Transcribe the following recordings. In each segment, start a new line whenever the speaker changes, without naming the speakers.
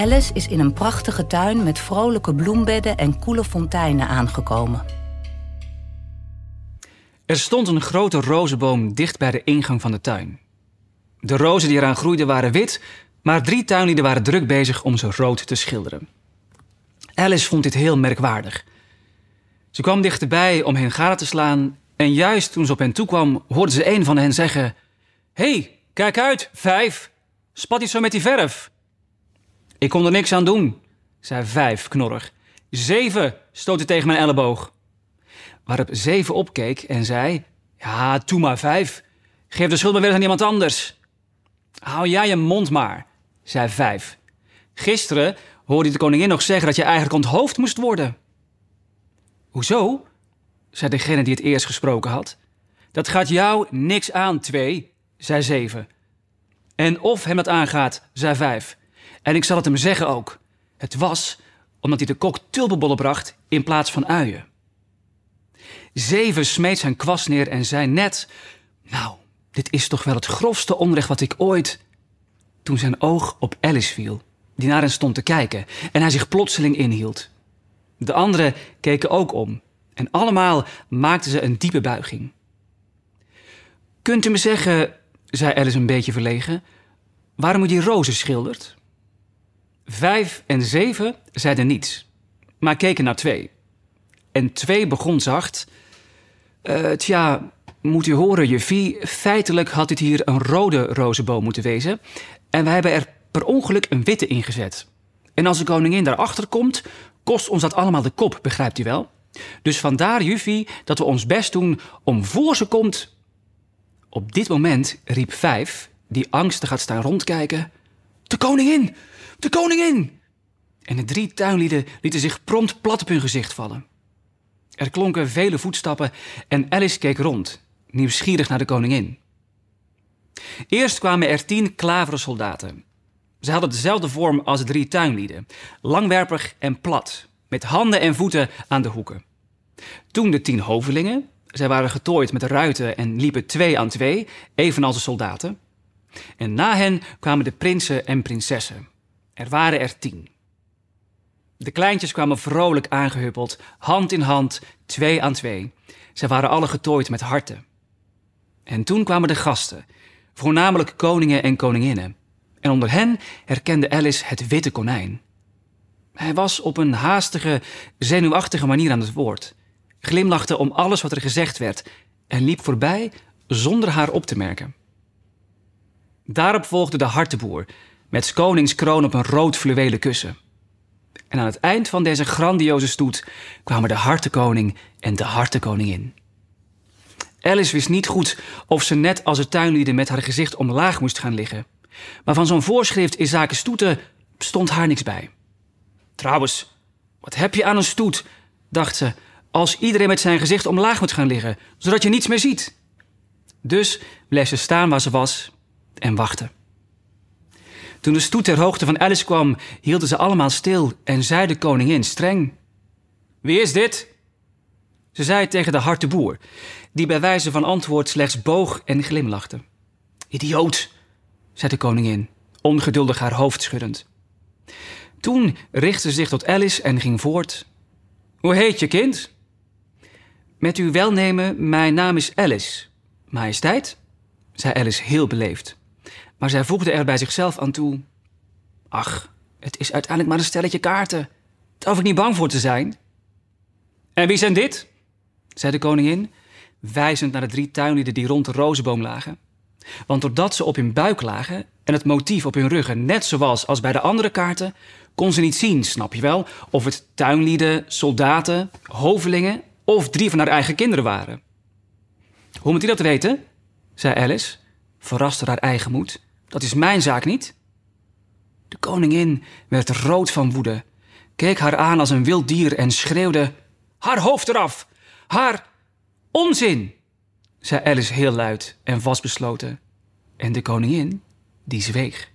Alice is in een prachtige tuin met vrolijke bloembedden en koele fonteinen aangekomen.
Er stond een grote rozenboom dicht bij de ingang van de tuin. De rozen die eraan groeiden waren wit, maar drie tuinlieden waren druk bezig om ze rood te schilderen. Alice vond dit heel merkwaardig. Ze kwam dichterbij om hen gade te slaan en juist toen ze op hen toekwam, hoorde ze een van hen zeggen... Hey, kijk uit, vijf! Spat niet zo met die verf! Ik kon er niks aan doen, zei vijf knorrig. Zeven stootte tegen mijn elleboog. Waarop zeven opkeek en zei... Ja, doe maar vijf. Geef de schuld maar weer aan iemand anders. Hou jij je mond maar, zei vijf. Gisteren hoorde de koningin nog zeggen dat je eigenlijk onthoofd moest worden. Hoezo? zei degene die het eerst gesproken had. Dat gaat jou niks aan, twee, zei zeven. En of hem dat aangaat, zei vijf. En ik zal het hem zeggen ook. Het was omdat hij de kok tulpenbollen bracht in plaats van uien. Zeven smeet zijn kwast neer en zei net... Nou, dit is toch wel het grofste onrecht wat ik ooit... Toen zijn oog op Alice viel, die naar hen stond te kijken... en hij zich plotseling inhield. De anderen keken ook om... en allemaal maakten ze een diepe buiging. Kunt u me zeggen, zei Alice een beetje verlegen... waarom u die rozen schildert? Vijf en zeven zeiden niets, maar keken naar twee. En twee begon zacht... Eh, tja, moet u horen, juffie. Feitelijk had dit hier een rode rozenboom moeten wezen. En wij hebben er per ongeluk een witte ingezet. En als de koningin daarachter komt, kost ons dat allemaal de kop, begrijpt u wel? Dus vandaar, juffie, dat we ons best doen om voor ze komt... Op dit moment riep Vijf, die angstig gaat staan rondkijken... De koningin! De koningin! En de drie tuinlieden lieten zich prompt plat op hun gezicht vallen. Er klonken vele voetstappen en Alice keek rond, nieuwsgierig naar de koningin. Eerst kwamen er tien klavere soldaten. Ze hadden dezelfde vorm als de drie tuinlieden, langwerpig en plat, met handen en voeten aan de hoeken. Toen de tien hovelingen, zij waren getooid met ruiten en liepen twee aan twee, evenals de soldaten. En na hen kwamen de prinsen en prinsessen. Er waren er tien. De kleintjes kwamen vrolijk aangehuppeld, hand in hand, twee aan twee. Zij waren alle getooid met harten. En toen kwamen de gasten, voornamelijk koningen en koninginnen. En onder hen herkende Alice het witte konijn. Hij was op een haastige, zenuwachtige manier aan het woord, glimlachte om alles wat er gezegd werd en liep voorbij zonder haar op te merken. Daarop volgde de harteboer, met koningskroon op een rood fluwelen kussen. En aan het eind van deze grandioze stoet kwamen de hartenkoning en de hartenkoningin. Alice wist niet goed of ze net als de tuinlieden met haar gezicht omlaag moest gaan liggen. Maar van zo'n voorschrift in zaken stoeten stond haar niks bij. Trouwens, wat heb je aan een stoet, dacht ze, als iedereen met zijn gezicht omlaag moet gaan liggen, zodat je niets meer ziet. Dus bleef ze staan waar ze was en wachtte. Toen de stoet ter hoogte van Alice kwam, hielden ze allemaal stil en zei de koningin streng: Wie is dit? Ze zei het tegen de harte boer, die bij wijze van antwoord slechts boog en glimlachte. Idioot, zei de koningin, ongeduldig haar hoofd schuddend. Toen richtte ze zich tot Alice en ging voort. Hoe heet je, kind? Met uw welnemen, mijn naam is Alice. Majesteit, zei Alice heel beleefd. Maar zij voegde er bij zichzelf aan toe: Ach, het is uiteindelijk maar een stelletje kaarten. Daar hoef ik niet bang voor te zijn. En wie zijn dit? zei de koningin, wijzend naar de drie tuinlieden die rond de rozenboom lagen. Want doordat ze op hun buik lagen en het motief op hun ruggen net zoals als bij de andere kaarten, kon ze niet zien, snap je wel, of het tuinlieden, soldaten, hovelingen of drie van haar eigen kinderen waren. Hoe moet u dat weten? zei Alice, verrast door haar eigen moed. Dat is mijn zaak niet. De koningin werd rood van woede, keek haar aan als een wild dier en schreeuwde: Haar hoofd eraf! Haar onzin! zei Alice heel luid en vastbesloten. En de koningin, die zweeg.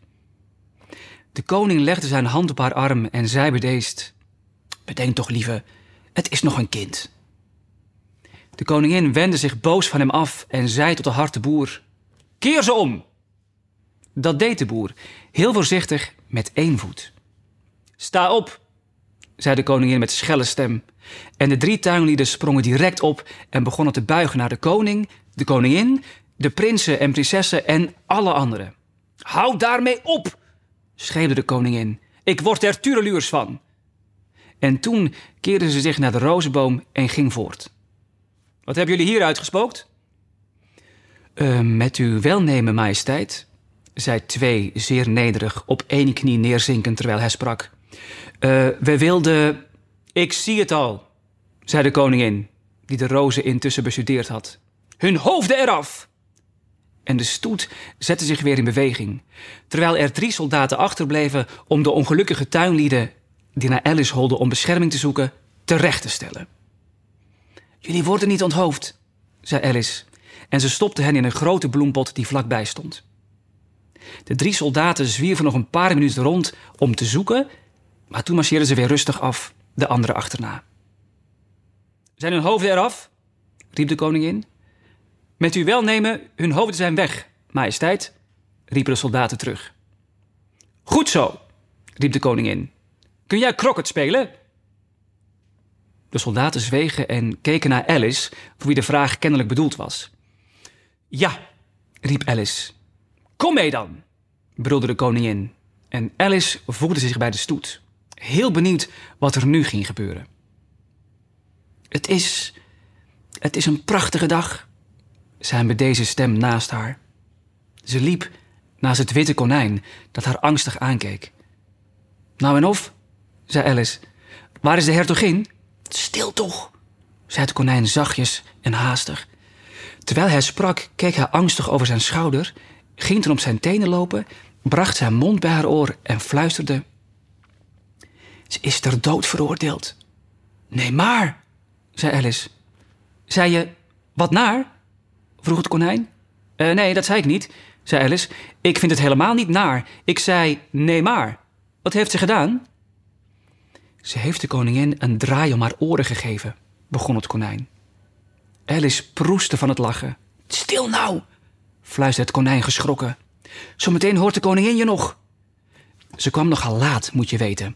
De koning legde zijn hand op haar arm en zei bedeesd: Bedenk toch, lieve, het is nog een kind. De koningin wendde zich boos van hem af en zei tot de harte boer: Keer ze om! Dat deed de boer, heel voorzichtig met één voet. Sta op, zei de koningin met schelle stem. En de drie tuinlieden sprongen direct op en begonnen te buigen naar de koning, de koningin, de prinsen en prinsessen en alle anderen. Hou daarmee op, schreeuwde de koningin. Ik word er tureluurs van. En toen keerde ze zich naar de rozenboom en ging voort. Wat hebben jullie hier uitgespookt? Uh, met uw welnemen, majesteit, zei twee zeer nederig op één knie neerzinkend terwijl hij sprak. Uh, we wilden. Ik zie het al, zei de koningin, die de rozen intussen bestudeerd had. Hun hoofden eraf! En de stoet zette zich weer in beweging, terwijl er drie soldaten achterbleven om de ongelukkige tuinlieden, die naar Alice holden om bescherming te zoeken, terecht te stellen. Jullie worden niet onthoofd, zei Alice, en ze stopte hen in een grote bloempot die vlakbij stond. De drie soldaten zwierven nog een paar minuten rond om te zoeken, maar toen marcheerden ze weer rustig af, de anderen achterna. Zijn hun hoofden eraf? riep de koningin. Met uw welnemen, hun hoofden zijn weg, majesteit, riepen de soldaten terug. Goed zo, riep de koningin. Kun jij kroket spelen? De soldaten zwegen en keken naar Alice, voor wie de vraag kennelijk bedoeld was. Ja, riep Alice. Kom mee dan, brulde de koningin. En Alice voegde zich bij de stoet, heel benieuwd wat er nu ging gebeuren. Het is. Het is een prachtige dag, zei met deze stem naast haar. Ze liep naast het witte konijn dat haar angstig aankeek. Nou en of, zei Alice. Waar is de hertogin? Stil toch, zei het konijn zachtjes en haastig. Terwijl hij sprak, keek hij angstig over zijn schouder, ging toen op zijn tenen lopen, bracht zijn mond bij haar oor en fluisterde: Ze is ter dood veroordeeld. Nee, maar, zei Alice. Zei je wat naar? vroeg het konijn. Uh, nee, dat zei ik niet, zei Alice. Ik vind het helemaal niet naar. Ik zei nee, maar. Wat heeft ze gedaan? Ze heeft de koningin een draai om haar oren gegeven, begon het konijn. Alice proestte van het lachen. Stil nou, fluisterde het konijn geschrokken. Zometeen hoort de koningin je nog. Ze kwam nogal laat, moet je weten.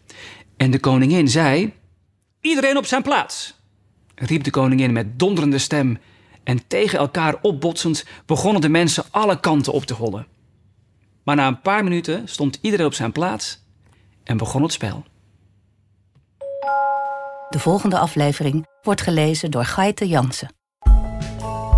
En de koningin zei: Iedereen op zijn plaats, riep de koningin met donderende stem. En tegen elkaar opbotsend begonnen de mensen alle kanten op te hollen. Maar na een paar minuten stond iedereen op zijn plaats en begon het spel.
De volgende aflevering wordt gelezen door Gaite Jansen.